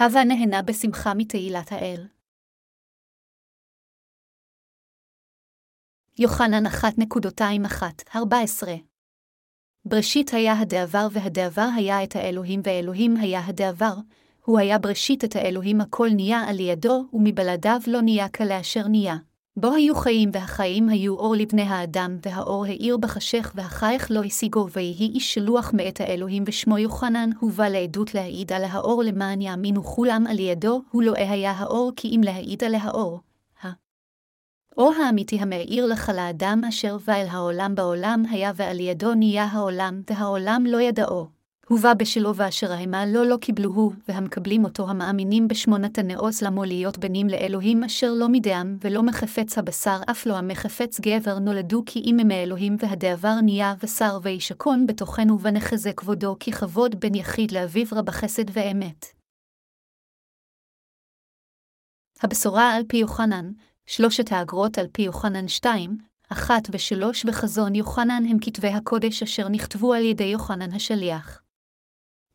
הווה נהנה בשמחה מתהילת האל. יוחנן 1.21-14 בראשית היה הדעבר והדעבר היה את האלוהים ואלוהים היה הדעבר, הוא היה בראשית את האלוהים הכל נהיה על ידו, ומבלעדיו לא נהיה כלאשר נהיה. בו היו חיים והחיים היו אור לבני האדם, והאור האיר בחשך והחייך לא השיגו, ויהי איש שלוח מאת האלוהים ושמו יוחנן, הוא בא לעדות להעיד על האור למען יאמינו כולם על ידו, הוא לא היה האור כי אם להעיד על האור. האור האמיתי המאיר לך לאדם אשר בא אל העולם בעולם היה ועל ידו נהיה העולם, והעולם לא ידעו. הובא בשלו ואשר ההמה לא לא קיבלוהו, והמקבלים אותו המאמינים בשמו נתנאוס למו להיות בנים לאלוהים אשר לא מדעם, ולא מחפץ הבשר אף לא המחפץ גבר נולדו כי אם הם מאלוהים והדעבר נהיה בשר וישכון בתוכנו ונחזה כבודו כי כבוד בן יחיד לאביו רב חסד ואמת. הבשורה על פי יוחנן, שלושת האגרות על פי יוחנן 2, אחת ושלוש בחזון יוחנן הם כתבי הקודש אשר נכתבו על ידי יוחנן השליח.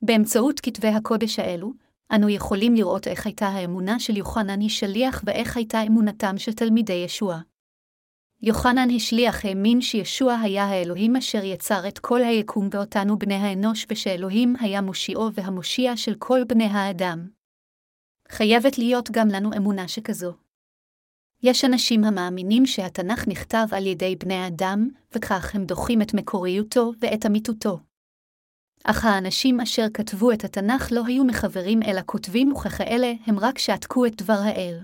באמצעות כתבי הקודש האלו, אנו יכולים לראות איך הייתה האמונה של יוחנן השליח ואיך הייתה אמונתם של תלמידי ישוע. יוחנן השליח האמין שישוע היה האלוהים אשר יצר את כל היקום ואותנו בני האנוש ושאלוהים היה מושיעו והמושיע של כל בני האדם. חייבת להיות גם לנו אמונה שכזו. יש אנשים המאמינים שהתנ"ך נכתב על ידי בני האדם, וכך הם דוחים את מקוריותו ואת אמיתותו. אך האנשים אשר כתבו את התנ"ך לא היו מחברים אל הכותבים וככאלה הם רק שעתקו את דבר האל.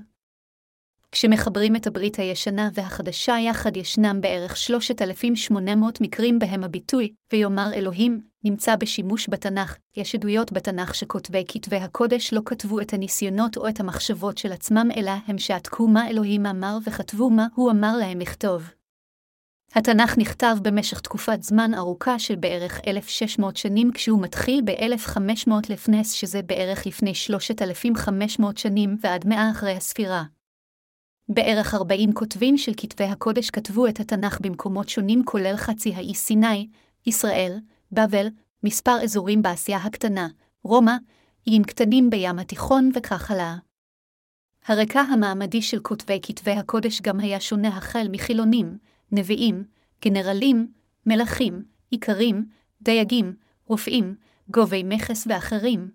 כשמחברים את הברית הישנה והחדשה יחד ישנם בערך 3,800 מקרים בהם הביטוי, ויאמר אלוהים, נמצא בשימוש בתנ"ך. יש עדויות בתנ"ך שכותבי כתבי הקודש לא כתבו את הניסיונות או את המחשבות של עצמם, אלא הם שעתקו מה אלוהים אמר וכתבו מה הוא אמר להם לכתוב. התנ"ך נכתב במשך תקופת זמן ארוכה של בערך 1,600 שנים כשהוא מתחיל ב-1500 לפנס שזה בערך לפני 3,500 שנים ועד מאה אחרי הספירה. בערך 40 כותבים של כתבי הקודש כתבו את התנ"ך במקומות שונים כולל חצי האי סיני, ישראל, בבל, מספר אזורים באסיה הקטנה, רומא, איים קטנים בים התיכון וכך הלאה. הרקע המעמדי של כותבי כתבי הקודש גם היה שונה החל מחילונים, נביאים, גנרלים, מלכים, איכרים, דייגים, רופאים, גובי מכס ואחרים.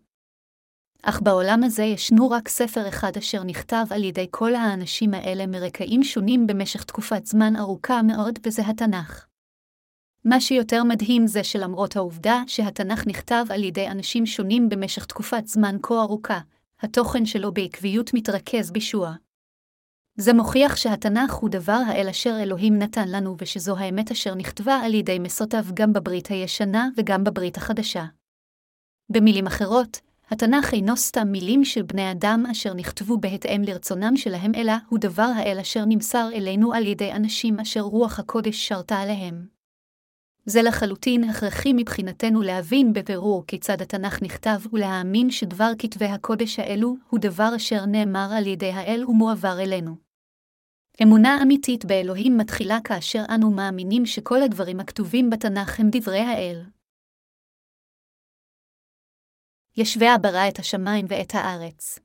אך בעולם הזה ישנו רק ספר אחד אשר נכתב על ידי כל האנשים האלה מרקעים שונים במשך תקופת זמן ארוכה מאוד, וזה התנ"ך. מה שיותר מדהים זה שלמרות העובדה שהתנ"ך נכתב על ידי אנשים שונים במשך תקופת זמן כה ארוכה, התוכן שלו בעקביות מתרכז בישוע. זה מוכיח שהתנ"ך הוא דבר האל אשר אלוהים נתן לנו ושזו האמת אשר נכתבה על ידי מסותיו גם בברית הישנה וגם בברית החדשה. במילים אחרות, התנ"ך אינו סתם מילים של בני אדם אשר נכתבו בהתאם לרצונם שלהם, אלא הוא דבר האל אשר נמסר אלינו על ידי אנשים אשר רוח הקודש שרתה עליהם. זה לחלוטין הכרחי מבחינתנו להבין בבירור כיצד התנ"ך נכתב ולהאמין שדבר כתבי הקודש האלו הוא דבר אשר נאמר על ידי האל ומועבר אלינו. אמונה אמיתית באלוהים מתחילה כאשר אנו מאמינים שכל הדברים הכתובים בתנ"ך הם דברי האל. ישווה ברא את השמיים ואת הארץ.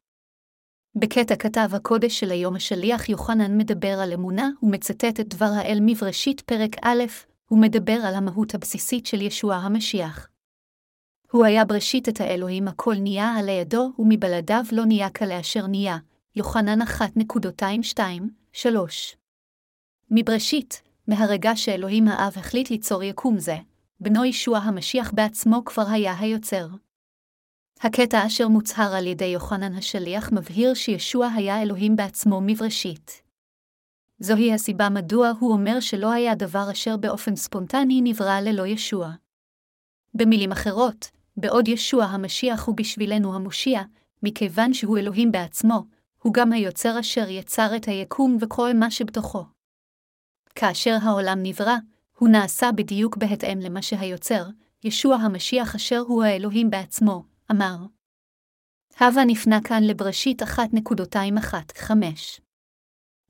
בקטע כתב הקודש של היום השליח יוחנן מדבר על אמונה ומצטט את דבר האל מבראשית פרק א', הוא מדבר על המהות הבסיסית של ישוע המשיח. הוא היה בראשית את האלוהים הכל נהיה על ידו, ומבלעדיו לא נהיה כלאשר נהיה. יוחנן 1.22-3 מבראשית, מהרגע שאלוהים האב החליט ליצור יקום זה, בנו ישוע המשיח בעצמו כבר היה היוצר. הקטע אשר מוצהר על ידי יוחנן השליח מבהיר שישוע היה אלוהים בעצמו מבראשית. זוהי הסיבה מדוע הוא אומר שלא היה דבר אשר באופן ספונטני נברא ללא ישוע. במילים אחרות, בעוד ישוע המשיח הוא בשבילנו המושיע, מכיוון שהוא אלוהים בעצמו, הוא גם היוצר אשר יצר את היקום וכל מה שבתוכו. כאשר העולם נברא, הוא נעשה בדיוק בהתאם למה שהיוצר, ישוע המשיח אשר הוא האלוהים בעצמו, אמר. הווה נפנה כאן לבראשית 1.25.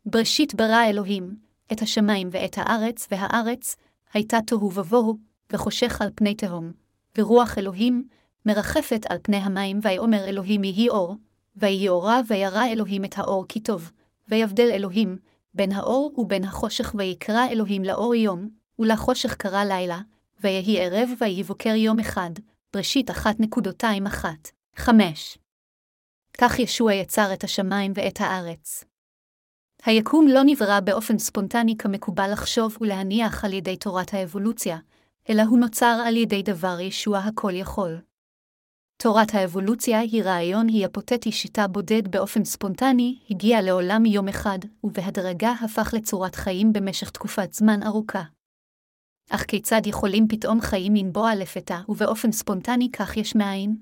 בראשית ברא אלוהים, את השמיים ואת הארץ, והארץ הייתה תוהו ובוהו, וחושך על פני תהום, ורוח אלוהים מרחפת על פני המים, ויאמר אלוהים יהי אור, ויהי אורה וירא אלוהים את האור כי טוב, ויבדל אלוהים, בין האור ובין החושך ויקרא אלוהים לאור יום, ולחושך קרא לילה, ויהי ערב ויהי בוקר יום אחד, בראשית אחת נקודותיים אחת, חמש. כך ישוע יצר את השמיים ואת הארץ. היקום לא נברא באופן ספונטני כמקובל לחשוב ולהניח על ידי תורת האבולוציה, אלא הוא נוצר על ידי דבר ישוע הכל יכול. תורת האבולוציה היא רעיון היפותטי שיטה בודד באופן ספונטני, הגיע לעולם יום אחד, ובהדרגה הפך לצורת חיים במשך תקופת זמן ארוכה. אך כיצד יכולים פתאום חיים לנבוע לפתע ובאופן ספונטני כך יש מאין?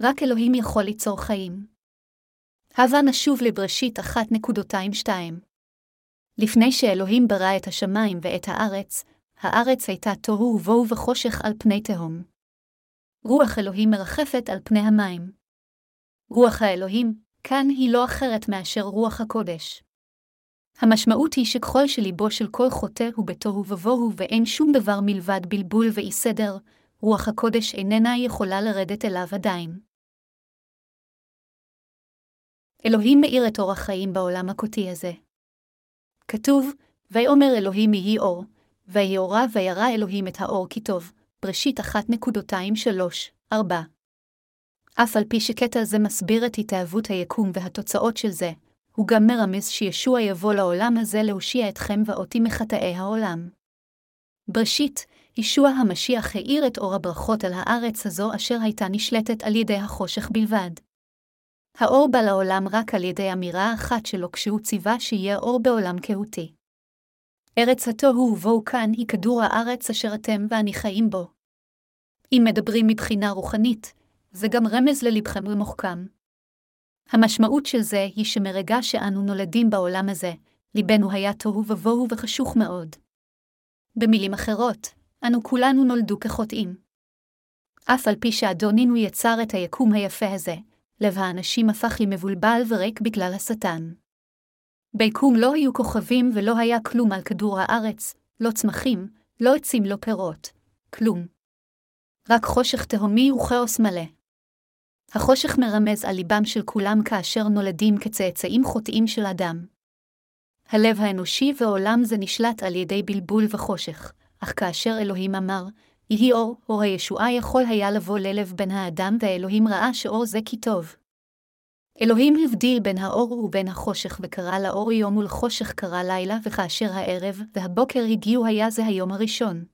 רק אלוהים יכול ליצור חיים. הבה נשוב לבראשית 1.22. לפני שאלוהים ברא את השמיים ואת הארץ, הארץ הייתה תוהו ובוהו וחושך על פני תהום. רוח אלוהים מרחפת על פני המים. רוח האלוהים, כאן היא לא אחרת מאשר רוח הקודש. המשמעות היא שככל שליבו של כל חוטא הוא בתוהו ובוהו ואין שום דבר מלבד בלבול ואי סדר, רוח הקודש איננה יכולה לרדת אליו עדיין. אלוהים מאיר את אור החיים בעולם הקוטי הזה. כתוב, ויאמר אלוהים יהי אור, ויהי אורה וירא אלוהים את האור כי טוב, בראשית 1.23-4. אף על פי שקטע זה מסביר את התאהבות היקום והתוצאות של זה, הוא גם מרמז שישוע יבוא לעולם הזה להושיע אתכם ואותי מחטאי העולם. בראשית, ישוע המשיח האיר את אור הברכות על הארץ הזו אשר הייתה נשלטת על ידי החושך בלבד. האור בא לעולם רק על ידי אמירה אחת שלו כשהוא ציווה שיהיה אור בעולם כהותי. ארץ התוהו ובואו כאן היא כדור הארץ אשר אתם ואני חיים בו. אם מדברים מבחינה רוחנית, זה גם רמז ללבכם ומוחכם. המשמעות של זה היא שמרגע שאנו נולדים בעולם הזה, ליבנו היה תוהו ובוהו וחשוך מאוד. במילים אחרות, אנו כולנו נולדו כחוטאים. אף על פי שאדונינו יצר את היקום היפה הזה, לב האנשים הפך למבולבל וריק בגלל השטן. ביקום לא היו כוכבים ולא היה כלום על כדור הארץ, לא צמחים, לא עצים, לא פירות, כלום. רק חושך תהומי וכאוס מלא. החושך מרמז על ליבם של כולם כאשר נולדים כצאצאים חוטאים של אדם. הלב האנושי ועולם זה נשלט על ידי בלבול וחושך, אך כאשר אלוהים אמר, יהי אור, אור הישועה יכול היה לבוא ללב בן האדם, ואלוהים ראה שאור זה כי טוב. אלוהים הבדיל בין האור ובין החושך, וקרא לאור יום ולחושך קרא לילה, וכאשר הערב והבוקר הגיעו היה זה היום הראשון.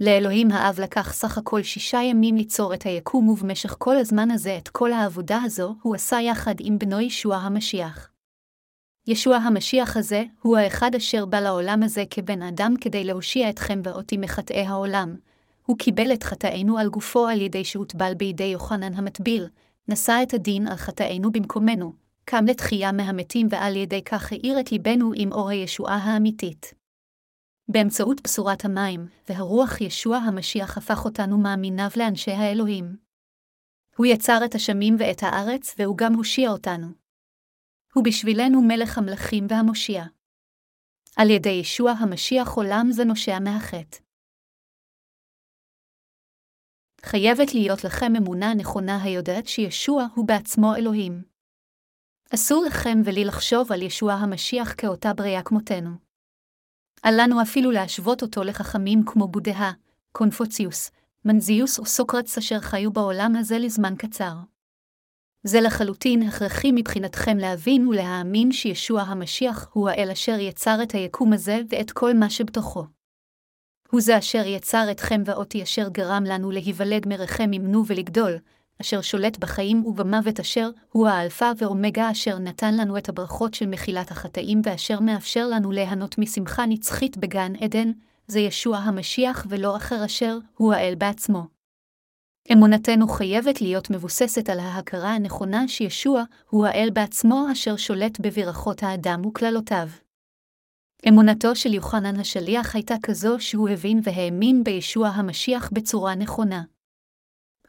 לאלוהים האב לקח סך הכל שישה ימים ליצור את היקום, ובמשך כל הזמן הזה את כל העבודה הזו הוא עשה יחד עם בנו ישוע המשיח. ישוע המשיח הזה הוא האחד אשר בא לעולם הזה כבן אדם כדי להושיע אתכם ואותי מחטאי העולם. הוא קיבל את חטאינו על גופו על ידי שהוטבל בידי יוחנן המטביל, נשא את הדין על חטאינו במקומנו, קם לתחייה מהמתים ועל ידי כך האיר את ליבנו עם אור הישועה האמיתית. באמצעות בשורת המים, והרוח ישוע המשיח הפך אותנו מאמיניו לאנשי האלוהים. הוא יצר את השמים ואת הארץ, והוא גם הושיע אותנו. הוא בשבילנו מלך המלכים והמושיע. על ידי ישוע המשיח עולם זה נושע מהחטא. חייבת להיות לכם אמונה נכונה היודעת שישוע הוא בעצמו אלוהים. אסור לכם ולי לחשוב על ישוע המשיח כאותה בריאה כמותנו. אל לנו אפילו להשוות אותו לחכמים כמו בודהה, קונפוציוס, מנזיוס או סוקרטס אשר חיו בעולם הזה לזמן קצר. זה לחלוטין הכרחי מבחינתכם להבין ולהאמין שישוע המשיח הוא האל אשר יצר את היקום הזה ואת כל מה שבתוכו. הוא זה אשר יצר אתכם ואותי אשר גרם לנו להיוולד מרחם ימנו ולגדול, אשר שולט בחיים ובמוות אשר הוא האלפא ואומגה אשר נתן לנו את הברכות של מחילת החטאים ואשר מאפשר לנו ליהנות משמחה נצחית בגן עדן, זה ישוע המשיח ולא אחר אשר הוא האל בעצמו. אמונתנו חייבת להיות מבוססת על ההכרה הנכונה שישוע הוא האל בעצמו אשר שולט בבירכות האדם וקללותיו. אמונתו של יוחנן השליח הייתה כזו שהוא הבין והאמין בישוע המשיח בצורה נכונה.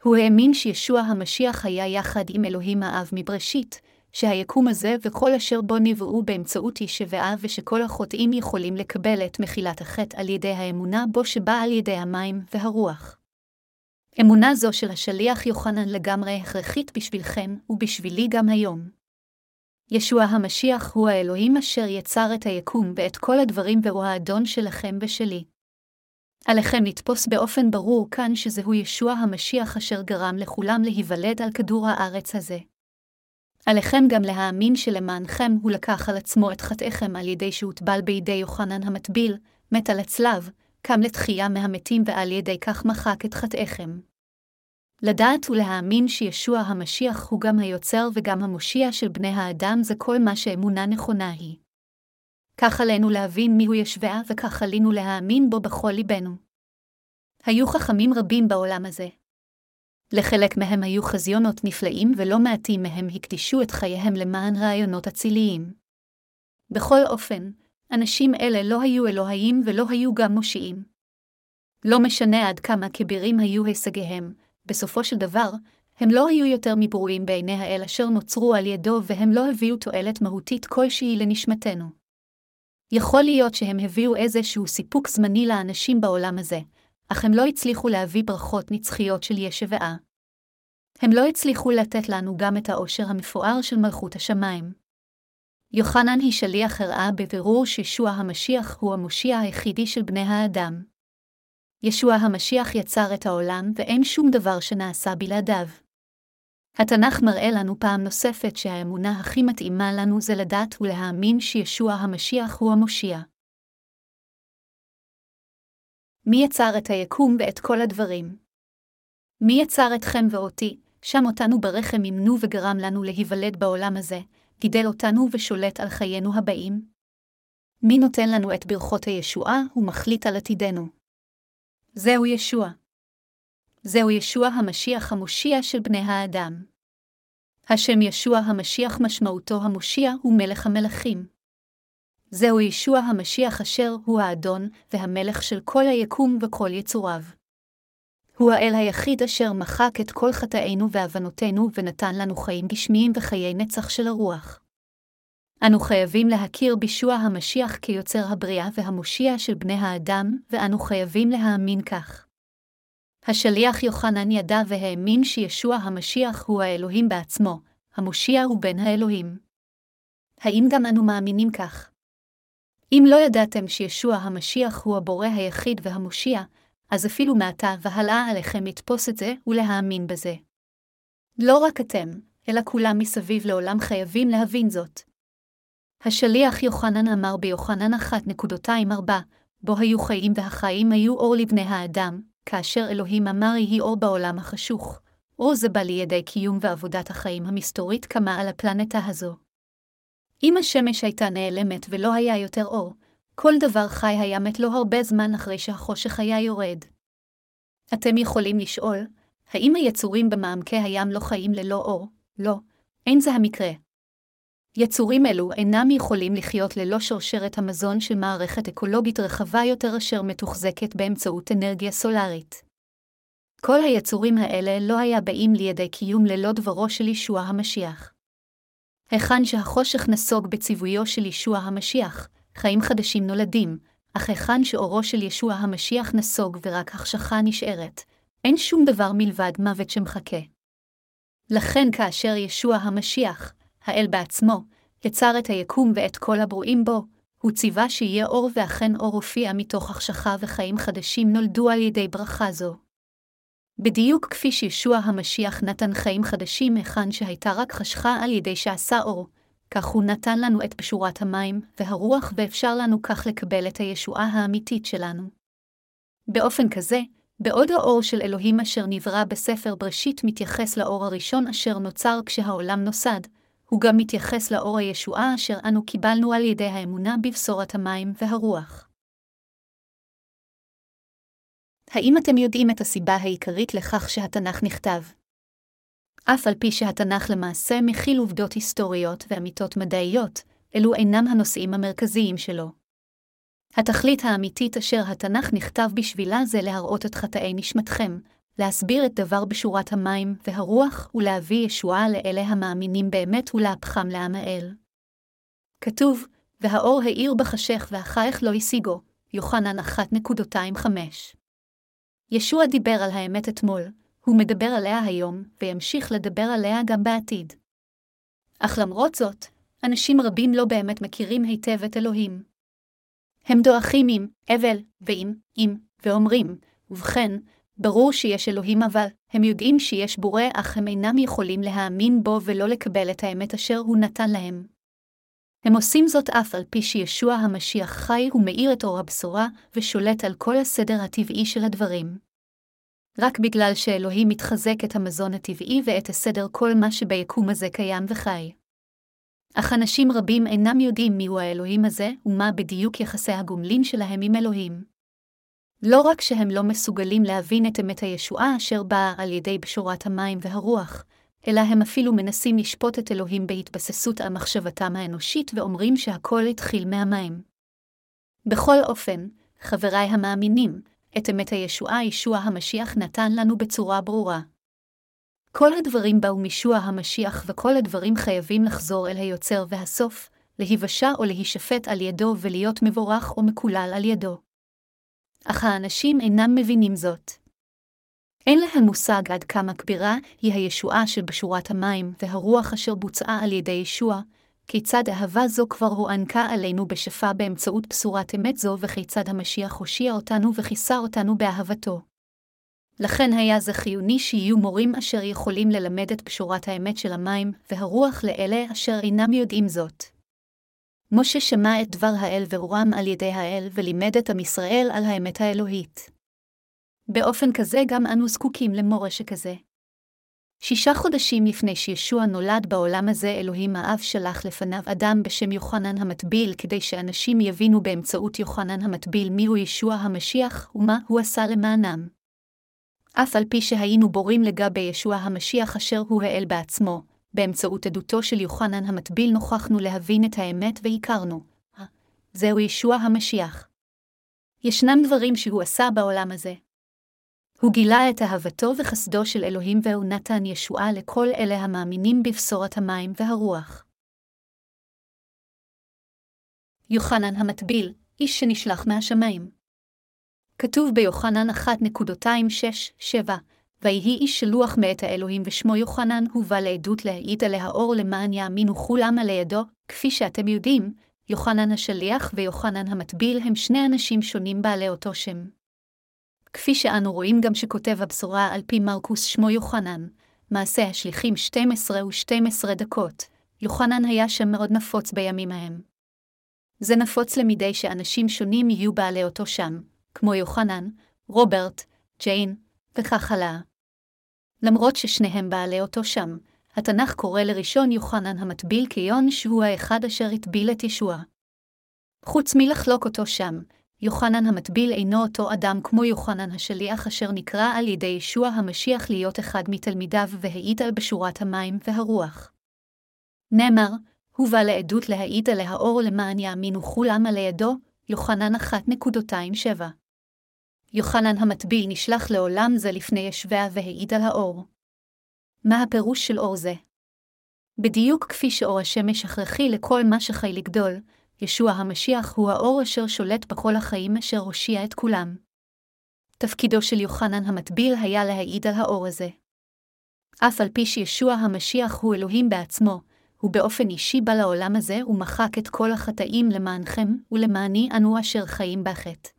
הוא האמין שישוע המשיח היה יחד עם אלוהים האב מבראשית, שהיקום הזה וכל אשר בו נבראו באמצעות ישבעה ושכל החוטאים יכולים לקבל את מחילת החטא על ידי האמונה בו שבא על ידי המים והרוח. אמונה זו של השליח יוחנן לגמרי הכרחית בשבילכם, ובשבילי גם היום. ישוע המשיח הוא האלוהים אשר יצר את היקום ואת כל הדברים והוא האדון שלכם ושלי. עליכם לתפוס באופן ברור כאן שזהו ישוע המשיח אשר גרם לכולם להיוולד על כדור הארץ הזה. עליכם גם להאמין שלמענכם הוא לקח על עצמו את חטאיכם על ידי שהוטבל בידי יוחנן המטביל, מת על הצלב, קם לתחייה מהמתים ועל ידי כך מחק את חטאיכם. לדעת ולהאמין שישוע המשיח הוא גם היוצר וגם המושיע של בני האדם זה כל מה שאמונה נכונה היא. כך עלינו להבין מיהו ישביה, וכך עלינו להאמין בו בכל ליבנו. היו חכמים רבים בעולם הזה. לחלק מהם היו חזיונות נפלאים, ולא מעטים מהם הקדישו את חייהם למען רעיונות אציליים. בכל אופן, אנשים אלה לא היו אלוהים ולא היו גם מושיעים. לא משנה עד כמה כבירים היו הישגיהם, בסופו של דבר, הם לא היו יותר מברואים בעיני האל אשר נוצרו על ידו, והם לא הביאו תועלת מהותית כלשהי לנשמתנו. יכול להיות שהם הביאו איזשהו סיפוק זמני לאנשים בעולם הזה, אך הם לא הצליחו להביא ברכות נצחיות של ישבעה. הם לא הצליחו לתת לנו גם את העושר המפואר של מלכות השמיים. יוחנן היא שליח הראה בבירור שישוע המשיח הוא המושיע היחידי של בני האדם. ישוע המשיח יצר את העולם ואין שום דבר שנעשה בלעדיו. התנ"ך מראה לנו פעם נוספת שהאמונה הכי מתאימה לנו זה לדעת ולהאמין שישוע המשיח הוא המושיע. מי יצר את היקום ואת כל הדברים? מי יצר אתכם ואותי, שם אותנו ברחם אימנו וגרם לנו להיוולד בעולם הזה, גידל אותנו ושולט על חיינו הבאים? מי נותן לנו את ברכות הישועה ומחליט על עתידנו? זהו ישוע. זהו ישוע המשיח המושיע של בני האדם. השם ישוע המשיח משמעותו המושיע הוא מלך המלכים. זהו ישוע המשיח אשר הוא האדון והמלך של כל היקום וכל יצוריו. הוא האל היחיד אשר מחק את כל חטאינו והבנותינו ונתן לנו חיים גשמיים וחיי נצח של הרוח. אנו חייבים להכיר בישוע המשיח כיוצר הבריאה והמושיע של בני האדם, ואנו חייבים להאמין כך. השליח יוחנן ידע והאמין שישוע המשיח הוא האלוהים בעצמו, המושיע הוא בן האלוהים. האם גם אנו מאמינים כך? אם לא ידעתם שישוע המשיח הוא הבורא היחיד והמושיע, אז אפילו מעתה והלאה עליכם לתפוס את זה ולהאמין בזה. לא רק אתם, אלא כולם מסביב לעולם חייבים להבין זאת. השליח יוחנן אמר ביוחנן 1.24, בו היו חיים והחיים היו אור לבני האדם, כאשר אלוהים אמר יהי אור בעולם החשוך. אור זה בא לידי קיום ועבודת החיים המסתורית כמה על הפלנטה הזו. אם השמש הייתה נעלמת ולא היה יותר אור, כל דבר חי היה מת לו הרבה זמן אחרי שהחושך היה יורד. אתם יכולים לשאול, האם היצורים במעמקי הים לא חיים ללא אור? לא, אין זה המקרה. יצורים אלו אינם יכולים לחיות ללא שרשרת המזון של מערכת אקולוגית רחבה יותר אשר מתוחזקת באמצעות אנרגיה סולארית. כל היצורים האלה לא היה באים לידי קיום ללא דברו של ישוע המשיח. היכן שהחושך נסוג בציוויו של ישוע המשיח, חיים חדשים נולדים, אך היכן שאורו של ישוע המשיח נסוג ורק החשכה נשארת, אין שום דבר מלבד מוות שמחכה. לכן כאשר ישוע המשיח, האל בעצמו, יצר את היקום ואת כל הברואים בו, הוא ציווה שיהיה אור ואכן אור הופיע מתוך החשכה וחיים חדשים נולדו על ידי ברכה זו. בדיוק כפי שישוע המשיח נתן חיים חדשים היכן שהייתה רק חשכה על ידי שעשה אור, כך הוא נתן לנו את פשורת המים והרוח ואפשר לנו כך לקבל את הישועה האמיתית שלנו. באופן כזה, בעוד האור של אלוהים אשר נברא בספר בראשית מתייחס לאור הראשון אשר נוצר כשהעולם נוסד, הוא גם מתייחס לאור הישועה אשר אנו קיבלנו על ידי האמונה בבשורת המים והרוח. האם אתם יודעים את הסיבה העיקרית לכך שהתנ"ך נכתב? אף על פי שהתנ"ך למעשה מכיל עובדות היסטוריות ואמיתות מדעיות, אלו אינם הנושאים המרכזיים שלו. התכלית האמיתית אשר התנ"ך נכתב בשבילה זה להראות את חטאי נשמתכם, להסביר את דבר בשורת המים והרוח ולהביא ישועה לאלה המאמינים באמת ולהפכם לעם האל. כתוב, והאור האיר בחשך והחייך לא השיגו, יוחנן 1.25. ישוע דיבר על האמת אתמול, הוא מדבר עליה היום, וימשיך לדבר עליה גם בעתיד. אך למרות זאת, אנשים רבים לא באמת מכירים היטב את אלוהים. הם דועכים עם אבל ועם עם, ואומרים, ובכן, ברור שיש אלוהים אבל, הם יודעים שיש בורא אך הם אינם יכולים להאמין בו ולא לקבל את האמת אשר הוא נתן להם. הם עושים זאת אף על פי שישוע המשיח חי ומאיר את אור הבשורה, ושולט על כל הסדר הטבעי של הדברים. רק בגלל שאלוהים מתחזק את המזון הטבעי ואת הסדר כל מה שביקום הזה קיים וחי. אך אנשים רבים אינם יודעים מיהו האלוהים הזה, ומה בדיוק יחסי הגומלין שלהם עם אלוהים. לא רק שהם לא מסוגלים להבין את אמת הישועה אשר באה על ידי בשורת המים והרוח, אלא הם אפילו מנסים לשפוט את אלוהים בהתבססות על מחשבתם האנושית ואומרים שהכל התחיל מהמים. בכל אופן, חבריי המאמינים, את אמת הישועה ישוע המשיח נתן לנו בצורה ברורה. כל הדברים באו מישוע המשיח וכל הדברים חייבים לחזור אל היוצר והסוף, להיוושע או להישפט על ידו ולהיות מבורך או מקולל על ידו. אך האנשים אינם מבינים זאת. אין להם מושג עד כמה כבירה היא הישועה של בשורת המים והרוח אשר בוצעה על ידי ישוע, כיצד אהבה זו כבר הוענקה עלינו בשפה באמצעות בשורת אמת זו, וכיצד המשיח הושיע אותנו וכיסה אותנו באהבתו. לכן היה זה חיוני שיהיו מורים אשר יכולים ללמד את בשורת האמת של המים והרוח לאלה אשר אינם יודעים זאת. משה שמע את דבר האל ורועם על ידי האל ולימד את עם ישראל על האמת האלוהית. באופן כזה גם אנו זקוקים למורה שכזה. שישה חודשים לפני שישוע נולד בעולם הזה, אלוהים האב שלח לפניו אדם בשם יוחנן המטביל, כדי שאנשים יבינו באמצעות יוחנן המטביל מיהו ישוע המשיח ומה הוא עשה למענם. אף על פי שהיינו בורים לגבי ישוע המשיח אשר הוא האל בעצמו, באמצעות עדותו של יוחנן המטביל נוכחנו להבין את האמת והכרנו. זהו ישוע המשיח. ישנם דברים שהוא עשה בעולם הזה, הוא גילה את אהבתו וחסדו של אלוהים והוא נתן ישועה לכל אלה המאמינים בבשורת המים והרוח. יוחנן המטביל, איש שנשלח מהשמיים. כתוב ביוחנן 1.267, ויהי איש שלוח מאת האלוהים ושמו יוחנן, הוא בא לעדות להעיד עליה אור למען יאמינו כולם על ידו, כפי שאתם יודעים, יוחנן השליח ויוחנן המטביל הם שני אנשים שונים בעלי אותו שם. כפי שאנו רואים גם שכותב הבשורה על פי מרקוס שמו יוחנן, מעשה השליחים 12 ו-12 דקות, יוחנן היה שם מאוד נפוץ בימים ההם. זה נפוץ למדי שאנשים שונים יהיו בעלי אותו שם, כמו יוחנן, רוברט, ג'יין, וכך הלאה. למרות ששניהם בעלי אותו שם, התנ"ך קורא לראשון יוחנן המטביל כיון שהוא האחד אשר הטביל את ישוע. חוץ מלחלוק אותו שם, יוחנן המטביל אינו אותו אדם כמו יוחנן השליח אשר נקרא על ידי ישוע המשיח להיות אחד מתלמידיו והעיד על בשורת המים והרוח. נאמר, הוא בא לעדות להעיד על האור למען יאמינו כולם על ידו, יוחנן 1.27. יוחנן המטביל נשלח לעולם זה לפני ישביה והעיד על האור. מה הפירוש של אור זה? בדיוק כפי שאור השמש הכרחי לכל מה שחי לגדול, ישוע המשיח הוא האור אשר שולט בכל החיים אשר הושיע את כולם. תפקידו של יוחנן המטביל היה להעיד על האור הזה. אף על פי שישוע המשיח הוא אלוהים בעצמו, הוא באופן אישי בא לעולם הזה ומחק את כל החטאים למענכם ולמעני אנו אשר חיים בחטא.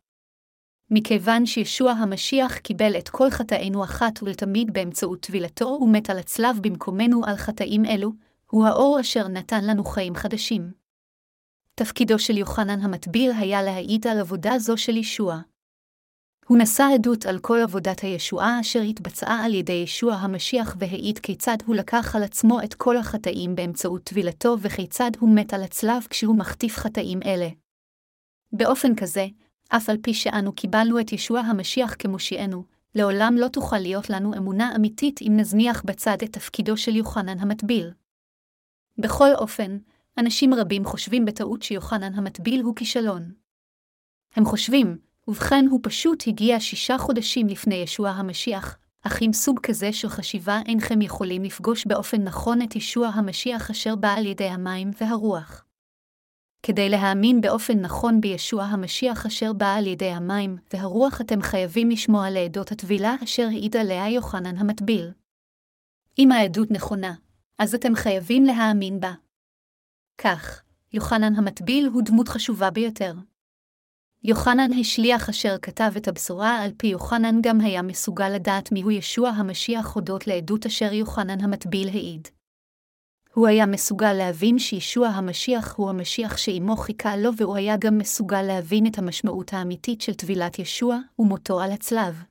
מכיוון שישוע המשיח קיבל את כל חטאינו אחת ולתמיד באמצעות טבילתו ומת על הצלב במקומנו על חטאים אלו, הוא האור אשר נתן לנו חיים חדשים. תפקידו של יוחנן המטביל היה להעיד על עבודה זו של ישוע. הוא נשא עדות על כל עבודת הישועה אשר התבצעה על ידי ישוע המשיח והעיד כיצד הוא לקח על עצמו את כל החטאים באמצעות טבילתו וכיצד הוא מת על הצלב כשהוא מחטיף חטאים אלה. באופן כזה, אף על פי שאנו קיבלנו את ישוע המשיח כמושיענו, לעולם לא תוכל להיות לנו אמונה אמיתית אם נזניח בצד את תפקידו של יוחנן המטביל. בכל אופן, אנשים רבים חושבים בטעות שיוחנן המטביל הוא כישלון. הם חושבים, ובכן הוא פשוט הגיע שישה חודשים לפני ישוע המשיח, אך עם סוג כזה של חשיבה אינכם יכולים לפגוש באופן נכון את ישוע המשיח אשר בא על ידי המים והרוח. כדי להאמין באופן נכון בישוע המשיח אשר בא על ידי המים והרוח אתם חייבים לשמוע לעדות הטבילה אשר העיד עליה יוחנן המטביל. אם העדות נכונה, אז אתם חייבים להאמין בה. כך, יוחנן המטביל הוא דמות חשובה ביותר. יוחנן השליח אשר כתב את הבשורה על פי יוחנן גם היה מסוגל לדעת מיהו ישוע המשיח הודות לעדות אשר יוחנן המטביל העיד. הוא היה מסוגל להבין שישוע המשיח הוא המשיח שעמו חיכה לו, והוא היה גם מסוגל להבין את המשמעות האמיתית של טבילת ישוע ומותו על הצלב.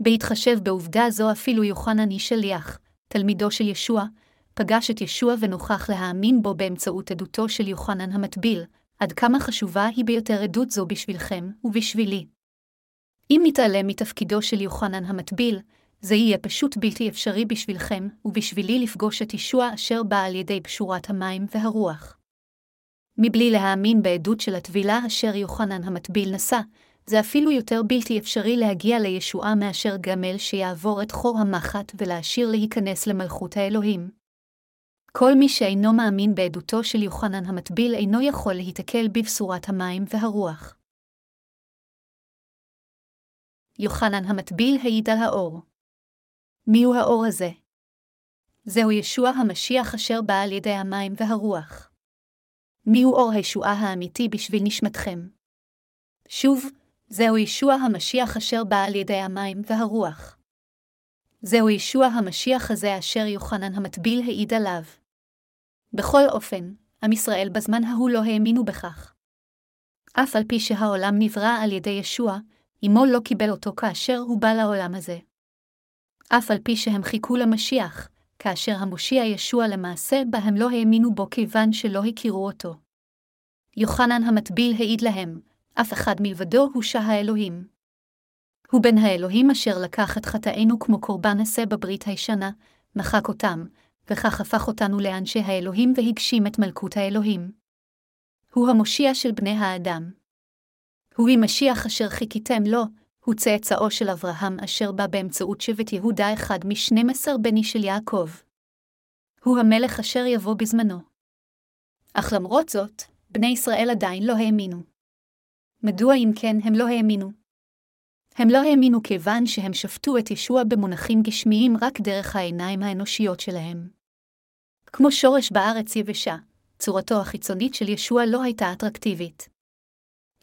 בהתחשב בעובדה זו אפילו יוחנן היא שליח, תלמידו של ישוע, פגש את ישוע ונוכח להאמין בו באמצעות עדותו של יוחנן המטביל, עד כמה חשובה היא ביותר עדות זו בשבילכם ובשבילי. אם נתעלם מתפקידו של יוחנן המטביל, זה יהיה פשוט בלתי אפשרי בשבילכם ובשבילי לפגוש את ישוע אשר בא על ידי פשורת המים והרוח. מבלי להאמין בעדות של הטבילה אשר יוחנן המטביל נשא, זה אפילו יותר בלתי אפשרי להגיע לישועה מאשר גמל שיעבור את חור המחט ולהשאיר להיכנס למלכות האלוהים. כל מי שאינו מאמין בעדותו של יוחנן המטביל אינו יכול להיתקל בבשורת המים והרוח. יוחנן המטביל העיד על האור. מיהו האור הזה? זהו ישוע המשיח אשר בא על ידי המים והרוח. מיהו אור הישועה האמיתי בשביל נשמתכם? שוב, זהו ישוע המשיח אשר בא על ידי המים והרוח. זהו ישוע המשיח הזה אשר יוחנן המטביל העיד עליו. בכל אופן, עם ישראל בזמן ההוא לא האמינו בכך. אף על פי שהעולם נברא על ידי ישוע, אמו לא קיבל אותו כאשר הוא בא לעולם הזה. אף על פי שהם חיכו למשיח, כאשר המושיע ישוע למעשה בה הם לא האמינו בו כיוון שלא הכירו אותו. יוחנן המטביל העיד להם, אף אחד מלבדו הוא שע האלוהים. הוא בן האלוהים אשר לקח את חטאינו כמו קורבן עשה בברית הישנה, מחק אותם, וכך הפך אותנו לאנשי האלוהים והגשים את מלכות האלוהים. הוא המושיע של בני האדם. הוא משיח אשר חיכיתם לו, הוא צאצאו של אברהם אשר בא באמצעות שבט יהודה אחד משנים עשר בני של יעקב. הוא המלך אשר יבוא בזמנו. אך למרות זאת, בני ישראל עדיין לא האמינו. מדוע אם כן הם לא האמינו? הם לא האמינו כיוון שהם שפטו את ישוע במונחים גשמיים רק דרך העיניים האנושיות שלהם. כמו שורש בארץ יבשה, צורתו החיצונית של ישוע לא הייתה אטרקטיבית.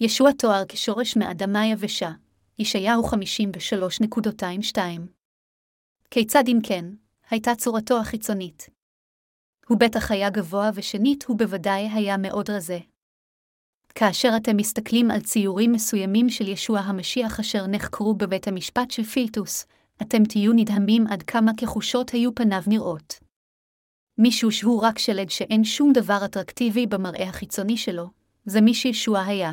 ישוע תואר כשורש מאדמה יבשה, ישעיהו 53.22. כיצד אם כן, הייתה צורתו החיצונית? הוא בטח היה גבוה ושנית הוא בוודאי היה מאוד רזה. כאשר אתם מסתכלים על ציורים מסוימים של ישוע המשיח אשר נחקרו בבית המשפט של פילטוס, אתם תהיו נדהמים עד כמה כחושות היו פניו נראות. מישהו שהוא רק שלד שאין שום דבר אטרקטיבי במראה החיצוני שלו, זה מי שישוע היה.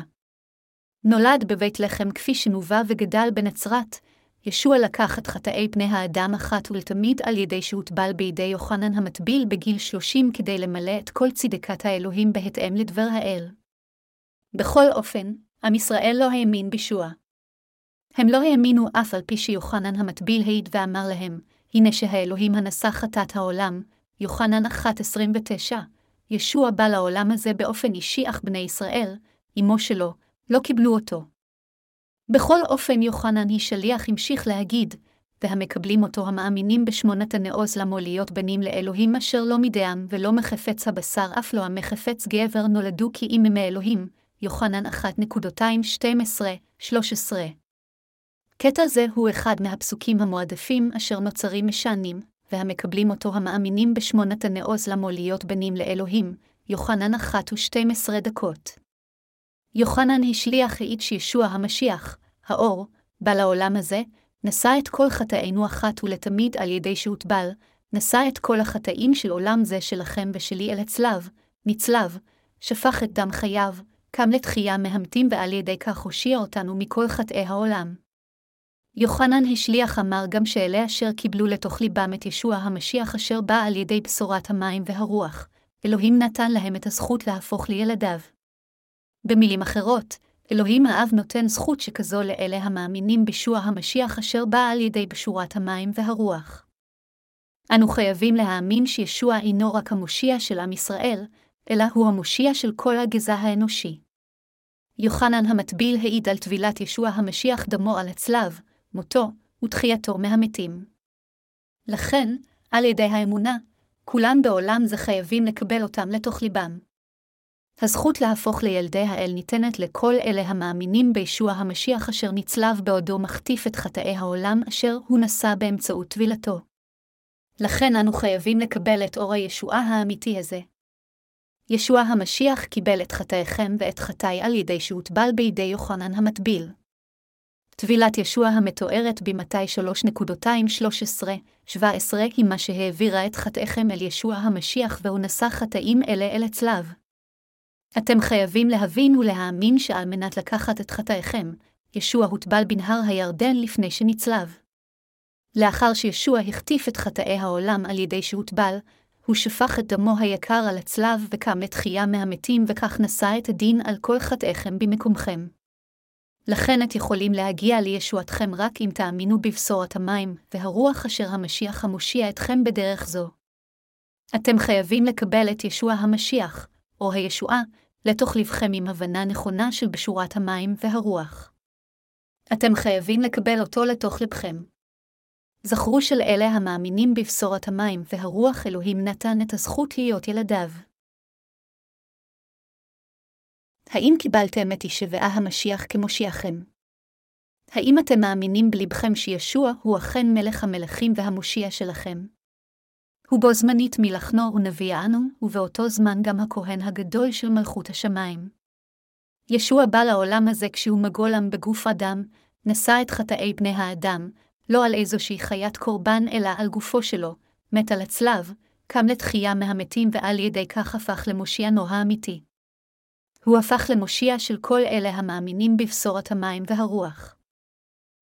נולד בבית לחם כפי שנובע וגדל בנצרת, ישוע לקח את חטאי פני האדם אחת ולתמיד על ידי שהוטבל בידי יוחנן המטביל בגיל שלושים כדי למלא את כל צדקת האלוהים בהתאם לדבר האל. בכל אופן, עם ישראל לא האמין בישוע. הם לא האמינו אף על פי שיוחנן המטביל העיד ואמר להם, הנה שהאלוהים הנשא חטאת העולם, יוחנן 1.29, ישוע בא לעולם הזה באופן אישי אך בני ישראל, אמו שלו, לא קיבלו אותו. בכל אופן יוחנן היא שליח המשיך להגיד, והמקבלים אותו המאמינים בשמונת הנעוז למו להיות בנים לאלוהים אשר לא מדעם ולא מחפץ הבשר אף לא המחפץ גבר נולדו כי אם מאלוהים, יוחנן 1.2.12-13. קטע זה הוא אחד מהפסוקים המועדפים אשר נוצרים משענים, והמקבלים אותו המאמינים בשמונת הנעוז למו להיות בנים לאלוהים, יוחנן 1 ו-12 דקות. יוחנן השליח העיד שישוע המשיח, האור, בא לעולם הזה, נשא את כל חטאינו אחת ולתמיד על ידי שהוטבל, נשא את כל החטאים של עולם זה שלכם ושלי אל הצלב, נצלב, שפך את דם חייו, קם לתחייה מהמתים ועל ידי כך הושיע אותנו מכל חטאי העולם. יוחנן השליח אמר גם שאלה אשר קיבלו לתוך ליבם את ישוע המשיח אשר בא על ידי בשורת המים והרוח, אלוהים נתן להם את הזכות להפוך לילדיו. במילים אחרות, אלוהים האב נותן זכות שכזו לאלה המאמינים בישוע המשיח אשר בא על ידי בשורת המים והרוח. אנו חייבים להאמין שישוע אינו רק המושיע של עם ישראל, אלא הוא המושיע של כל הגזע האנושי. יוחנן המטביל העיד על טבילת ישוע המשיח דמו על הצלב, מותו ותחייתו מהמתים. לכן, על ידי האמונה, כולם בעולם זה חייבים לקבל אותם לתוך ליבם. הזכות להפוך לילדי האל ניתנת לכל אלה המאמינים בישוע המשיח אשר נצלב בעודו מחטיף את חטאי העולם אשר הוא נשא באמצעות טבילתו. לכן אנו חייבים לקבל את אור הישועה האמיתי הזה. ישוע המשיח קיבל את חטאיכם ואת חטאי על ידי שהוטבל בידי יוחנן המטביל. טבילת ישוע המתוארת במתי 3.213-17 היא מה שהעבירה את חטאיכם אל ישוע המשיח והוא נשא חטאים אלה אל הצלב. אתם חייבים להבין ולהאמין שעל מנת לקחת את חטאיכם, ישוע הוטבל בנהר הירדן לפני שנצלב. לאחר שישוע החטיף את חטאי העולם על ידי שהוטבל, הוא שפך את דמו היקר על הצלב וקם לתחייה מהמתים וכך נשא את הדין על כל חטאיכם במקומכם. לכן את יכולים להגיע לישועתכם רק אם תאמינו בבשורת המים, והרוח אשר המשיח המושיע אתכם בדרך זו. אתם חייבים לקבל את ישוע המשיח, או הישועה, לתוך לבכם עם הבנה נכונה של בשורת המים והרוח. אתם חייבים לקבל אותו לתוך לבכם. זכרו של אלה המאמינים בבשורת המים והרוח אלוהים נתן את הזכות להיות ילדיו. האם קיבלתם את ישבעה המשיח כמושיעכם? האם אתם מאמינים בלבכם שישוע הוא אכן מלך המלכים והמושיע שלכם? הוא בו זמנית מלחנו ונביאנו, ובאותו זמן גם הכהן הגדול של מלכות השמיים. ישוע בא לעולם הזה כשהוא מגולם בגוף אדם, נשא את חטאי בני האדם, לא על איזושהי חיית קורבן אלא על גופו שלו, מת על הצלב, קם לתחייה מהמתים ועל ידי כך הפך למושיענו האמיתי. הוא הפך למושיע של כל אלה המאמינים בבשורת המים והרוח.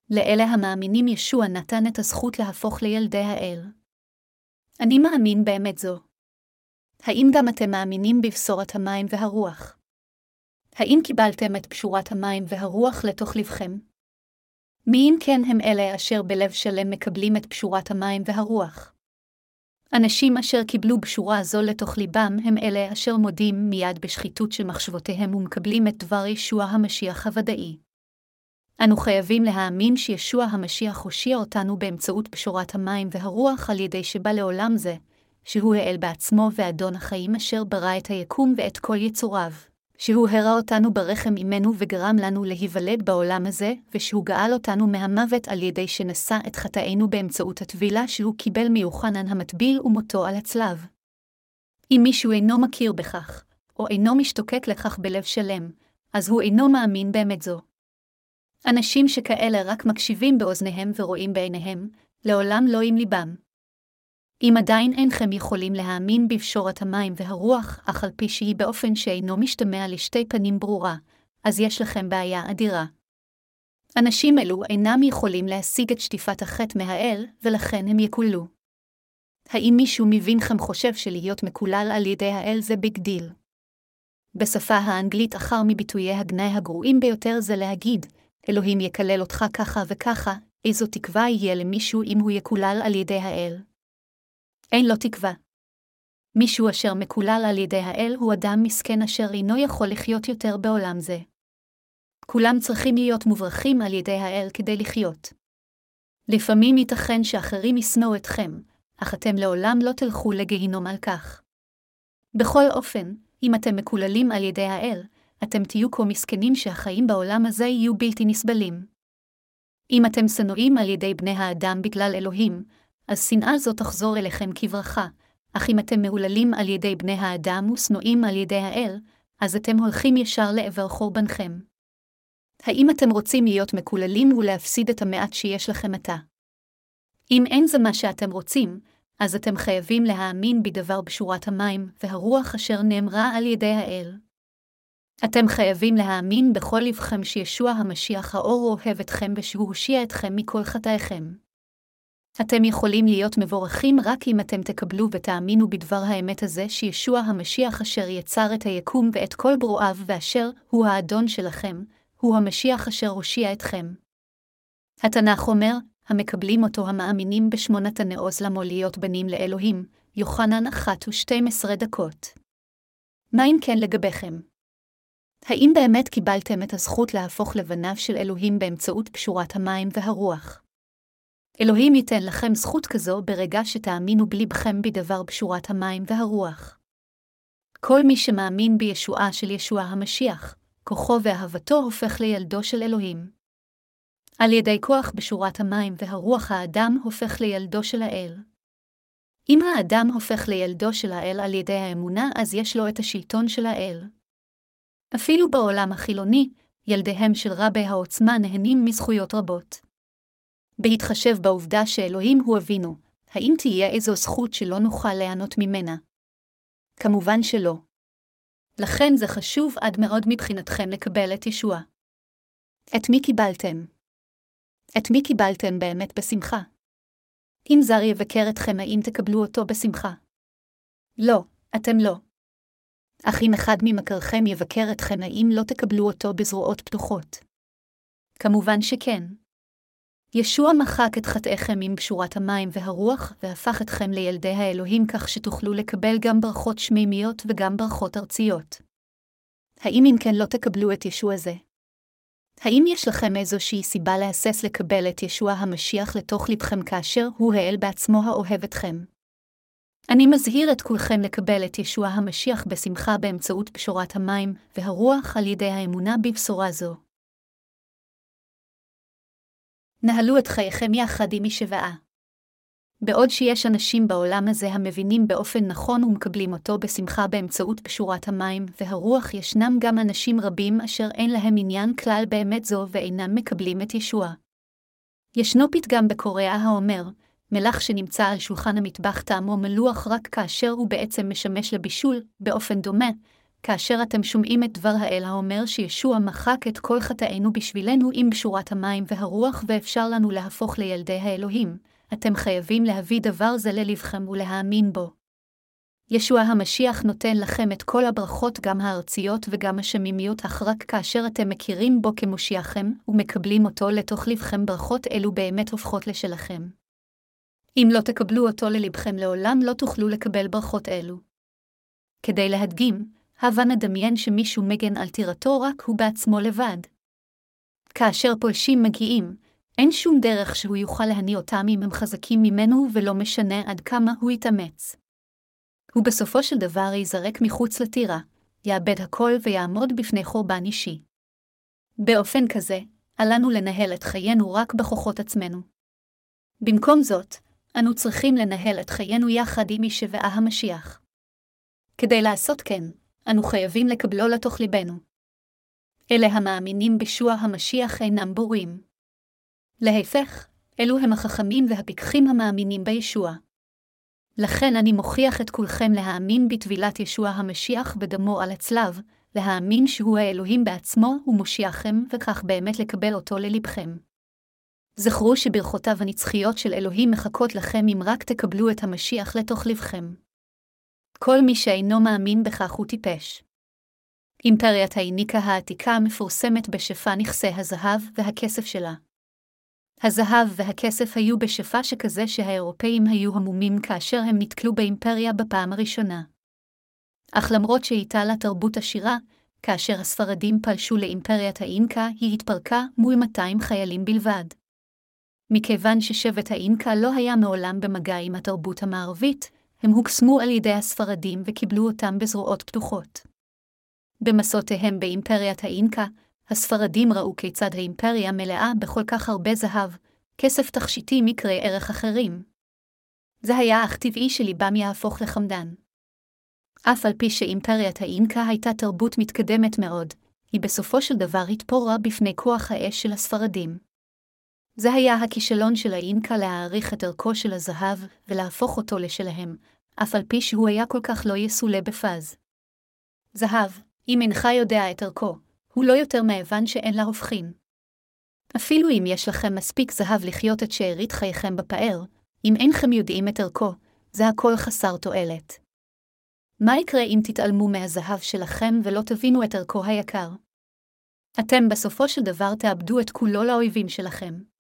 לאלה המאמינים ישוע נתן את הזכות להפוך לילדי האל. אני מאמין באמת זו. האם גם אתם מאמינים בבשורת המים והרוח? האם קיבלתם את פשורת המים והרוח לתוך לבכם? מי אם כן הם אלה אשר בלב שלם מקבלים את פשורת המים והרוח? אנשים אשר קיבלו בשורה זו לתוך ליבם הם אלה אשר מודים מיד בשחיתות של מחשבותיהם ומקבלים את דבר ישוע המשיח הוודאי. אנו חייבים להאמין שישוע המשיח הושיע אותנו באמצעות בשורת המים והרוח על ידי שבא לעולם זה, שהוא האל בעצמו ואדון החיים אשר ברא את היקום ואת כל יצוריו. שהוא הרא אותנו ברחם עמנו וגרם לנו להיוולד בעולם הזה, ושהוא גאל אותנו מהמוות על ידי שנשא את חטאינו באמצעות הטבילה שהוא קיבל מיוחנן המטביל ומותו על הצלב. אם מישהו אינו מכיר בכך, או אינו משתוקק לכך בלב שלם, אז הוא אינו מאמין באמת זו. אנשים שכאלה רק מקשיבים באוזניהם ורואים בעיניהם, לעולם לא עם ליבם. אם עדיין אינכם יכולים להאמין בבשורת המים והרוח, אף על פי שהיא באופן שאינו משתמע לשתי פנים ברורה, אז יש לכם בעיה אדירה. אנשים אלו אינם יכולים להשיג את שטיפת החטא מהאל, ולכן הם יקוללו. האם מישהו מבינכם חושב שלהיות מקולל על ידי האל זה big deal? בשפה האנגלית אחר מביטויי הגנאי הגרועים ביותר זה להגיד, אלוהים יקלל אותך ככה וככה, איזו תקווה יהיה למישהו אם הוא יקולל על ידי האל. אין לו תקווה. מישהו אשר מקולל על ידי האל הוא אדם מסכן אשר אינו יכול לחיות יותר בעולם זה. כולם צריכים להיות מוברכים על ידי האל כדי לחיות. לפעמים ייתכן שאחרים ישנאו אתכם, אך אתם לעולם לא תלכו לגיהינום על כך. בכל אופן, אם אתם מקוללים על ידי האל, אתם תהיו כה מסכנים שהחיים בעולם הזה יהיו בלתי נסבלים. אם אתם שנואים על ידי בני האדם בגלל אלוהים, אז שנאה זו תחזור אליכם כברכה, אך אם אתם מהוללים על ידי בני האדם ושנואים על ידי האל, אז אתם הולכים ישר לעבר חורבנכם. האם אתם רוצים להיות מקוללים ולהפסיד את המעט שיש לכם עתה? אם אין זה מה שאתם רוצים, אז אתם חייבים להאמין בדבר בשורת המים והרוח אשר נאמרה על ידי האל. אתם חייבים להאמין בכל לבכם שישוע המשיח האור אוהב אתכם ושהוא הושיע אתכם מכל חטאיכם. אתם יכולים להיות מבורכים רק אם אתם תקבלו ותאמינו בדבר האמת הזה שישוע המשיח אשר יצר את היקום ואת כל ברואיו ואשר הוא האדון שלכם, הוא המשיח אשר הושיע אתכם. התנ"ך אומר, המקבלים אותו המאמינים בשמונת הנעוז למו להיות בנים לאלוהים, יוחנן אחת ושתים עשרה דקות. מה אם כן לגביכם? האם באמת קיבלתם את הזכות להפוך לבניו של אלוהים באמצעות פשורת המים והרוח? אלוהים ייתן לכם זכות כזו ברגע שתאמינו בלבכם בדבר פשורת המים והרוח. כל מי שמאמין בישועה של ישוע המשיח, כוחו ואהבתו הופך לילדו של אלוהים. על ידי כוח בשורת המים והרוח האדם הופך לילדו של האל. אם האדם הופך לילדו של האל על ידי האמונה, אז יש לו את השלטון של האל. אפילו בעולם החילוני, ילדיהם של רבי העוצמה נהנים מזכויות רבות. בהתחשב בעובדה שאלוהים הוא אבינו, האם תהיה איזו זכות שלא נוכל ליהנות ממנה? כמובן שלא. לכן זה חשוב עד מאוד מבחינתכם לקבל את ישוע. את מי קיבלתם? את מי קיבלתם באמת בשמחה? אם זר יבקר אתכם, האם תקבלו אותו בשמחה? לא, אתם לא. אך אם אחד ממכרכם יבקר אתכם, האם לא תקבלו אותו בזרועות פתוחות? כמובן שכן. ישוע מחק את חטאיכם עם בשורת המים והרוח, והפך אתכם לילדי האלוהים כך שתוכלו לקבל גם ברכות שמימיות וגם ברכות ארציות. האם אם כן לא תקבלו את ישוע זה? האם יש לכם איזושהי סיבה להסס לקבל את ישוע המשיח לתוך לבכם כאשר הוא האל בעצמו האוהב אתכם? אני מזהיר את כולכם לקבל את ישוע המשיח בשמחה באמצעות פשורת המים והרוח על ידי האמונה בבשורה זו. נהלו את חייכם יחד עם משוואה. בעוד שיש אנשים בעולם הזה המבינים באופן נכון ומקבלים אותו בשמחה באמצעות פשורת המים והרוח, ישנם גם אנשים רבים אשר אין להם עניין כלל באמת זו ואינם מקבלים את ישוע. ישנו פתגם בקוריאה האומר, מלח שנמצא על שולחן המטבח טעמו מלוח רק כאשר הוא בעצם משמש לבישול, באופן דומה, כאשר אתם שומעים את דבר האל האומר שישוע מחק את כל חטאינו בשבילנו עם בשורת המים והרוח ואפשר לנו להפוך לילדי האלוהים, אתם חייבים להביא דבר זה ללבכם ולהאמין בו. ישוע המשיח נותן לכם את כל הברכות, גם הארציות וגם השמימיות, אך רק כאשר אתם מכירים בו כמושיעכם, ומקבלים אותו לתוך לבכם, ברכות אלו באמת הופכות לשלכם. אם לא תקבלו אותו ללבכם לעולם, לא תוכלו לקבל ברכות אלו. כדי להדגים, הבה נדמיין שמישהו מגן על טירתו רק הוא בעצמו לבד. כאשר פולשים מגיעים, אין שום דרך שהוא יוכל להניא אותם אם הם חזקים ממנו ולא משנה עד כמה הוא יתאמץ. הוא בסופו של דבר ייזרק מחוץ לטירה, יאבד הכל ויעמוד בפני חורבן אישי. באופן כזה, עלינו לנהל את חיינו רק בכוחות עצמנו. במקום זאת, אנו צריכים לנהל את חיינו יחד עם משבעה המשיח. כדי לעשות כן, אנו חייבים לקבלו לתוך ליבנו. אלה המאמינים בישוע המשיח אינם בורים. להפך, אלו הם החכמים והפיקחים המאמינים בישוע. לכן אני מוכיח את כולכם להאמין בטבילת ישוע המשיח בדמו על הצלב, להאמין שהוא האלוהים בעצמו ומושיעכם, וכך באמת לקבל אותו ללבכם. זכרו שברכותיו הנצחיות של אלוהים מחכות לכם אם רק תקבלו את המשיח לתוך לבכם. כל מי שאינו מאמין בכך הוא טיפש. אימפריית האיניקה העתיקה מפורסמת בשפע נכסי הזהב והכסף שלה. הזהב והכסף היו בשפע שכזה שהאירופאים היו המומים כאשר הם נתקלו באימפריה בפעם הראשונה. אך למרות שהייתה לה תרבות עשירה, כאשר הספרדים פלשו לאימפריית האינקה, היא התפרקה מול 200 חיילים בלבד. מכיוון ששבט האינקה לא היה מעולם במגע עם התרבות המערבית, הם הוקסמו על ידי הספרדים וקיבלו אותם בזרועות פתוחות. במסעותיהם באימפריית האינקה, הספרדים ראו כיצד האימפריה מלאה בכל כך הרבה זהב, כסף תכשיטי מקרי ערך אחרים. זה היה אך טבעי שליבם יהפוך לחמדן. אף על פי שאימפריית האינקה הייתה תרבות מתקדמת מאוד, היא בסופו של דבר התפוררה בפני כוח האש של הספרדים. זה היה הכישלון של האינקה להעריך את ערכו של הזהב ולהפוך אותו לשלהם, אף על פי שהוא היה כל כך לא יסולא בפז. זהב, אם אינך יודע את ערכו, הוא לא יותר מאבן שאין לה הופכין. אפילו אם יש לכם מספיק זהב לחיות את שארית חייכם בפאר, אם אינכם יודעים את ערכו, זה הכל חסר תועלת. מה יקרה אם תתעלמו מהזהב שלכם ולא תבינו את ערכו היקר? אתם בסופו של דבר תאבדו את כולו לאויבים שלכם.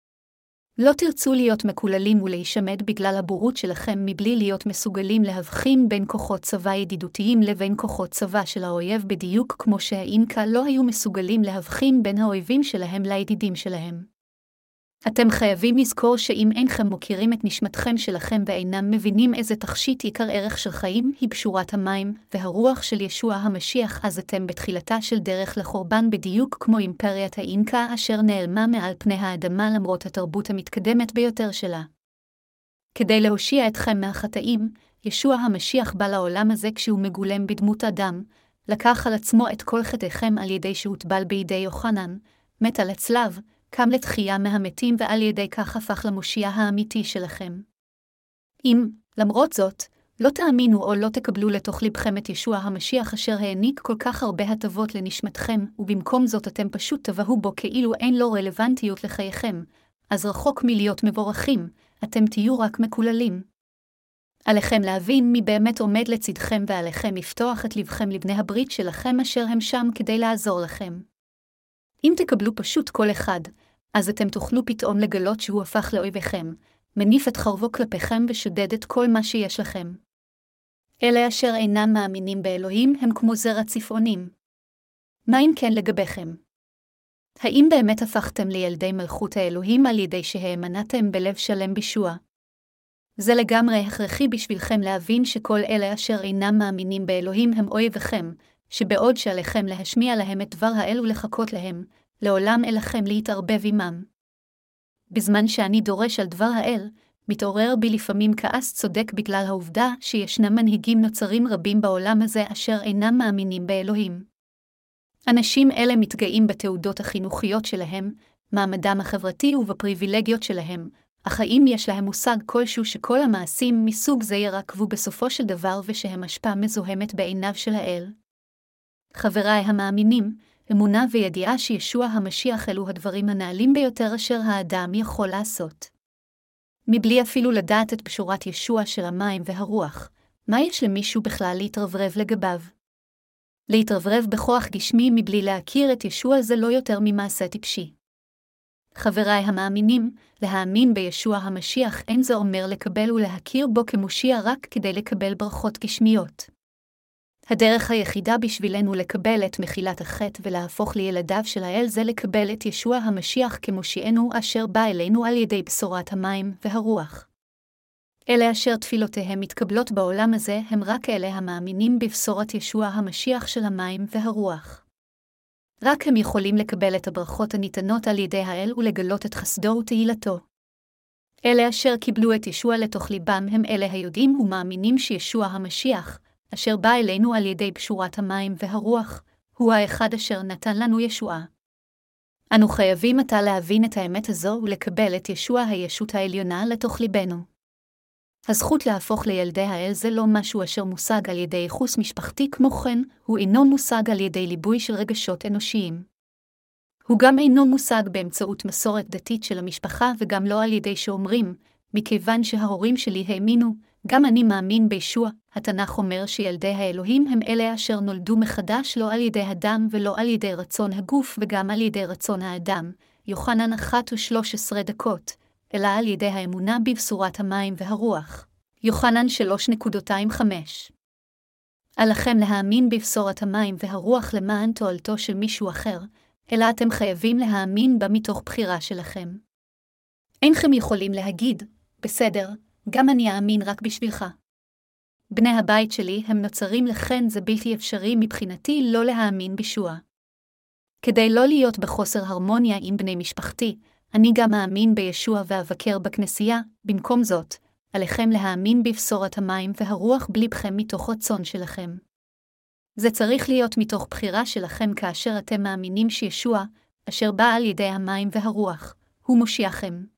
לא תרצו להיות מקוללים ולהישמד בגלל הבורות שלכם מבלי להיות מסוגלים להבחין בין כוחות צבא ידידותיים לבין כוחות צבא של האויב בדיוק כמו שהאינקה לא היו מסוגלים להבחין בין האויבים שלהם לידידים שלהם. אתם חייבים לזכור שאם אינכם מוכירים את נשמתכם שלכם ואינם מבינים איזה תכשיט עיקר ערך של חיים היא פשורת המים והרוח של ישוע המשיח, אז אתם בתחילתה של דרך לחורבן בדיוק כמו אימפריית האינקה אשר נעלמה מעל פני האדמה למרות התרבות המתקדמת ביותר שלה. כדי להושיע אתכם מהחטאים, ישוע המשיח בא לעולם הזה כשהוא מגולם בדמות אדם, לקח על עצמו את כל חטאיכם על ידי שהוטבל בידי יוחנן, מת על הצלב, קם לתחייה מהמתים ועל ידי כך הפך למושיע האמיתי שלכם. אם, למרות זאת, לא תאמינו או לא תקבלו לתוך לבכם את ישוע המשיח אשר העניק כל כך הרבה הטבות לנשמתכם, ובמקום זאת אתם פשוט תבהו בו כאילו אין לו רלוונטיות לחייכם, אז רחוק מלהיות מבורכים, אתם תהיו רק מקוללים. עליכם להבין מי באמת עומד לצדכם ועליכם לפתוח את לבכם לבני הברית שלכם אשר הם שם כדי לעזור לכם. אם תקבלו פשוט כל אחד, אז אתם תוכלו פתאום לגלות שהוא הפך לאויביכם, מניף את חרבו כלפיכם ושודד את כל מה שיש לכם. אלה אשר אינם מאמינים באלוהים הם כמו זרע צפעונים. מה אם כן לגביכם? האם באמת הפכתם לילדי מלכות האלוהים על ידי שהאמנתם בלב שלם בישוע? זה לגמרי הכרחי בשבילכם להבין שכל אלה אשר אינם מאמינים באלוהים הם אויביכם, שבעוד שעליכם להשמיע להם את דבר האל ולחכות להם, לעולם אלכם להתערבב עמם. בזמן שאני דורש על דבר האל, מתעורר בי לפעמים כעס צודק בגלל העובדה שישנם מנהיגים נוצרים רבים בעולם הזה אשר אינם מאמינים באלוהים. אנשים אלה מתגאים בתעודות החינוכיות שלהם, מעמדם החברתי ובפריבילגיות שלהם, אך האם יש להם מושג כלשהו שכל המעשים מסוג זה ירקבו בסופו של דבר ושהם השפעה מזוהמת בעיניו של האל? חבריי המאמינים, אמונה וידיעה שישוע המשיח אלו הדברים הנעלים ביותר אשר האדם יכול לעשות. מבלי אפילו לדעת את פשורת ישוע של המים והרוח, מה יש למישהו בכלל להתרברב לגביו? להתרברב בכוח גשמי מבלי להכיר את ישוע זה לא יותר ממעשה טיפשי. חבריי המאמינים, להאמין בישוע המשיח אין זה אומר לקבל ולהכיר בו כמושיע רק כדי לקבל ברכות גשמיות. הדרך היחידה בשבילנו לקבל את מחילת החטא ולהפוך לילדיו של האל זה לקבל את ישוע המשיח כמושיענו אשר בא אלינו על ידי בשורת המים והרוח. אלה אשר תפילותיהם מתקבלות בעולם הזה הם רק אלה המאמינים בבשורת ישוע המשיח של המים והרוח. רק הם יכולים לקבל את הברכות הניתנות על ידי האל ולגלות את חסדו ותהילתו. אלה אשר קיבלו את ישוע לתוך ליבם הם אלה היודעים ומאמינים שישוע המשיח, אשר בא אלינו על ידי פשורת המים והרוח, הוא האחד אשר נתן לנו ישועה. אנו חייבים עתה להבין את האמת הזו ולקבל את ישוע הישות העליונה לתוך ליבנו. הזכות להפוך לילדי האל זה לא משהו אשר מושג על ידי ייחוס משפחתי כמו כן, הוא אינו מושג על ידי ליבוי של רגשות אנושיים. הוא גם אינו מושג באמצעות מסורת דתית של המשפחה וגם לא על ידי שאומרים, מכיוון שההורים שלי האמינו, גם אני מאמין בישוע, התנ"ך אומר שילדי האלוהים הם אלה אשר נולדו מחדש לא על ידי הדם ולא על ידי רצון הגוף וגם על ידי רצון האדם, יוחנן אחת ושלוש עשרה דקות, אלא על ידי האמונה בבשורת המים והרוח. יוחנן שלוש נקודותיים חמש. עליכם להאמין בבשורת המים והרוח למען תועלתו של מישהו אחר, אלא אתם חייבים להאמין בה מתוך בחירה שלכם. אינכם יכולים להגיד, בסדר, גם אני אאמין רק בשבילך. בני הבית שלי הם נוצרים לכן זה בלתי אפשרי מבחינתי לא להאמין בישוע. כדי לא להיות בחוסר הרמוניה עם בני משפחתי, אני גם מאמין בישוע ואבקר בכנסייה, במקום זאת, עליכם להאמין בבשורת המים והרוח בליבכם מתוך רצון שלכם. זה צריך להיות מתוך בחירה שלכם כאשר אתם מאמינים שישוע, אשר בא על ידי המים והרוח, הוא מושיעכם.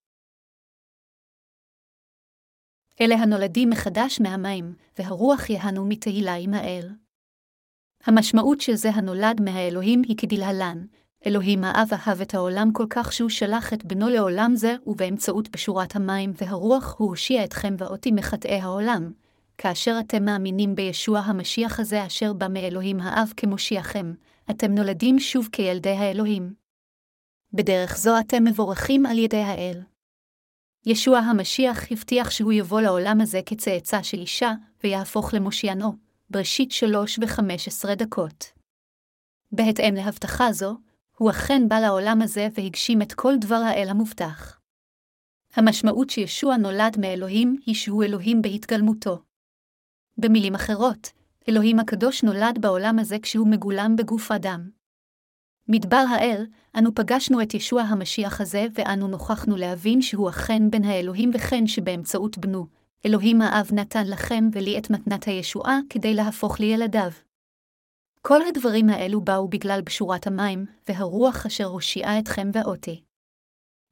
אלה הנולדים מחדש מהמים, והרוח יהנו מתהילה עם האל. המשמעות של זה הנולד מהאלוהים היא כדלהלן, אלוהים האב אהב את העולם כל כך שהוא שלח את בנו לעולם זה, ובאמצעות בשורת המים והרוח הוא הושיע אתכם ואותי מחטאי העולם, כאשר אתם מאמינים בישוע המשיח הזה אשר בא מאלוהים האב כמושיעכם, אתם נולדים שוב כילדי האלוהים. בדרך זו אתם מבורכים על ידי האל. ישוע המשיח הבטיח שהוא יבוא לעולם הזה כצאצא של אישה, ויהפוך למושיענו, בראשית שלוש וחמש עשרה דקות. בהתאם להבטחה זו, הוא אכן בא לעולם הזה והגשים את כל דבר האל המובטח. המשמעות שישוע נולד מאלוהים היא שהוא אלוהים בהתגלמותו. במילים אחרות, אלוהים הקדוש נולד בעולם הזה כשהוא מגולם בגוף אדם. מדבר האל, אנו פגשנו את ישוע המשיח הזה, ואנו נוכחנו להבין שהוא אכן בן האלוהים וכן שבאמצעות בנו, אלוהים האב נתן לכם ולי את מתנת הישועה כדי להפוך לילדיו. כל הדברים האלו באו בגלל בשורת המים, והרוח אשר הושיעה אתכם ואותי.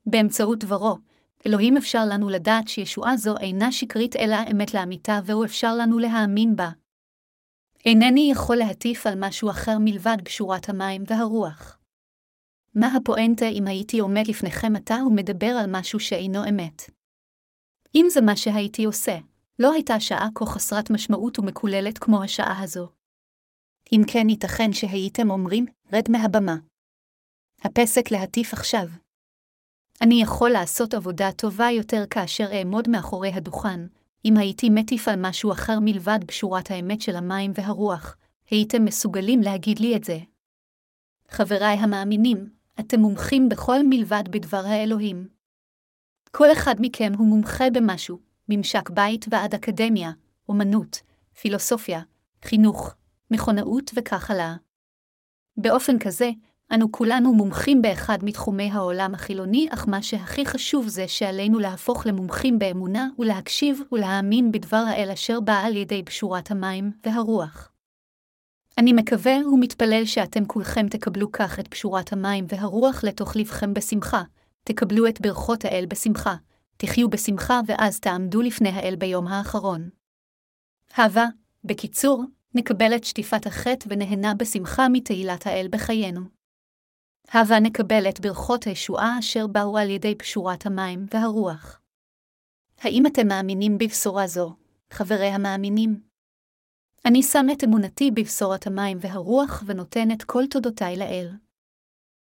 באמצעות דברו, אלוהים אפשר לנו לדעת שישועה זו אינה שקרית אלא אמת לאמיתה, והוא אפשר לנו להאמין בה. אינני יכול להטיף על משהו אחר מלבד בשורת המים והרוח. מה הפואנטה אם הייתי עומד לפניכם עתה ומדבר על משהו שאינו אמת? אם זה מה שהייתי עושה, לא הייתה שעה כה חסרת משמעות ומקוללת כמו השעה הזו. אם כן, ייתכן שהייתם אומרים, רד מהבמה. הפסק להטיף עכשיו. אני יכול לעשות עבודה טובה יותר כאשר אעמוד מאחורי הדוכן, אם הייתי מטיף על משהו אחר מלבד בשורת האמת של המים והרוח, הייתם מסוגלים להגיד לי את זה. חבריי המאמינים, אתם מומחים בכל מלבד בדבר האלוהים. כל אחד מכם הוא מומחה במשהו, ממשק בית ועד אקדמיה, אומנות, פילוסופיה, חינוך, מכונאות וכך הלאה. באופן כזה, אנו כולנו מומחים באחד מתחומי העולם החילוני, אך מה שהכי חשוב זה שעלינו להפוך למומחים באמונה ולהקשיב ולהאמין בדבר האל אשר בא על ידי בשורת המים והרוח. אני מקווה ומתפלל שאתם כולכם תקבלו כך את בשורת המים והרוח לתוך לבכם בשמחה, תקבלו את ברכות האל בשמחה, תחיו בשמחה ואז תעמדו לפני האל ביום האחרון. הווה, בקיצור, נקבל את שטיפת החטא ונהנה בשמחה מתהילת האל בחיינו. הווה נקבל את ברכות הישועה אשר באו על ידי פשורת המים והרוח. האם אתם מאמינים בבשורה זו, חברי המאמינים? אני שם את אמונתי בבשורת המים והרוח ונותן את כל תודותיי לאל.